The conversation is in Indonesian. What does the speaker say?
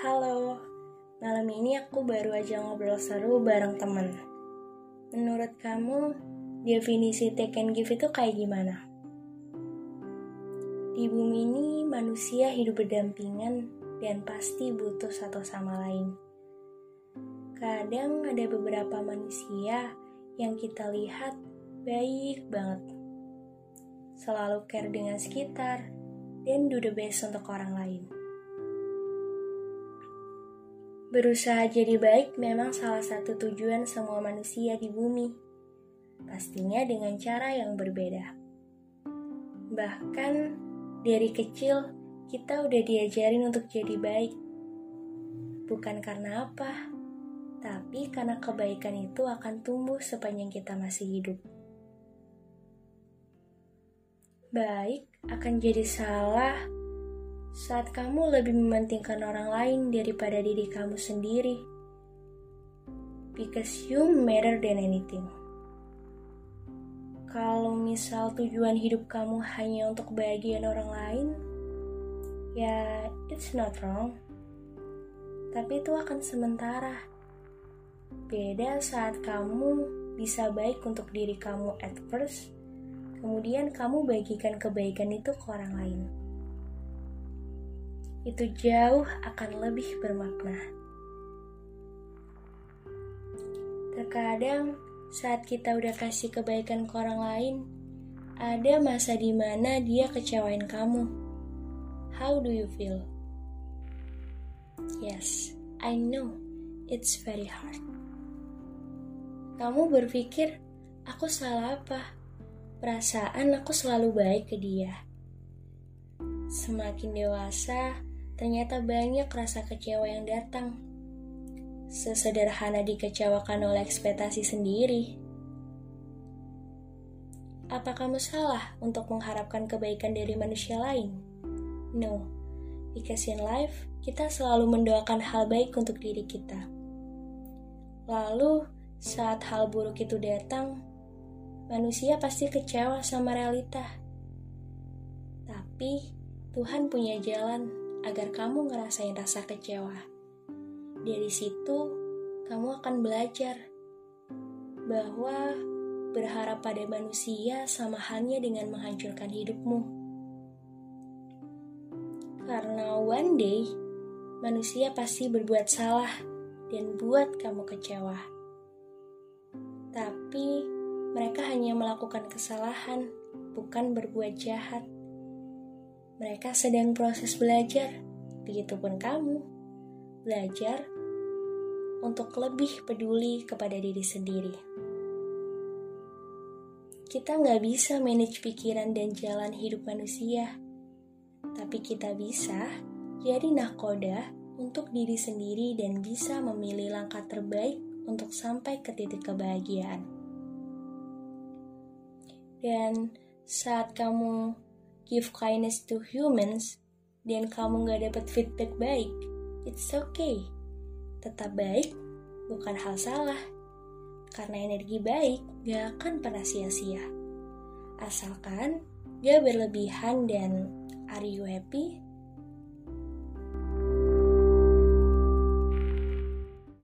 Halo, malam ini aku baru aja ngobrol seru bareng temen. Menurut kamu, definisi take and give itu kayak gimana? Di bumi ini, manusia hidup berdampingan dan pasti butuh satu sama lain. Kadang ada beberapa manusia yang kita lihat baik banget. Selalu care dengan sekitar dan do the best untuk orang lain. Berusaha jadi baik memang salah satu tujuan semua manusia di bumi. Pastinya dengan cara yang berbeda. Bahkan dari kecil kita udah diajarin untuk jadi baik. Bukan karena apa, tapi karena kebaikan itu akan tumbuh sepanjang kita masih hidup. Baik akan jadi salah saat kamu lebih mementingkan orang lain daripada diri kamu sendiri. Because you matter than anything. Kalau misal tujuan hidup kamu hanya untuk kebahagiaan orang lain, ya it's not wrong. Tapi itu akan sementara. Beda saat kamu bisa baik untuk diri kamu at first, kemudian kamu bagikan kebaikan itu ke orang lain itu jauh akan lebih bermakna. Terkadang saat kita udah kasih kebaikan ke orang lain, ada masa di mana dia kecewain kamu. How do you feel? Yes, I know it's very hard. Kamu berpikir, aku salah apa? Perasaan aku selalu baik ke dia. Semakin dewasa, ternyata banyak rasa kecewa yang datang. Sesederhana dikecewakan oleh ekspektasi sendiri. Apa kamu salah untuk mengharapkan kebaikan dari manusia lain? No, because in life kita selalu mendoakan hal baik untuk diri kita. Lalu, saat hal buruk itu datang, manusia pasti kecewa sama realita. Tapi Tuhan punya jalan agar kamu ngerasain rasa kecewa. Dari situ, kamu akan belajar bahwa berharap pada manusia sama halnya dengan menghancurkan hidupmu. Karena one day, manusia pasti berbuat salah dan buat kamu kecewa. Tapi, mereka hanya melakukan kesalahan, bukan berbuat jahat. Mereka sedang proses belajar, begitupun kamu. Belajar untuk lebih peduli kepada diri sendiri. Kita nggak bisa manage pikiran dan jalan hidup manusia, tapi kita bisa jadi nahkoda untuk diri sendiri dan bisa memilih langkah terbaik untuk sampai ke titik kebahagiaan. Dan saat kamu give kindness to humans dan kamu gak dapat feedback baik, it's okay. Tetap baik bukan hal salah. Karena energi baik gak akan pernah sia-sia. Asalkan gak berlebihan dan are you happy?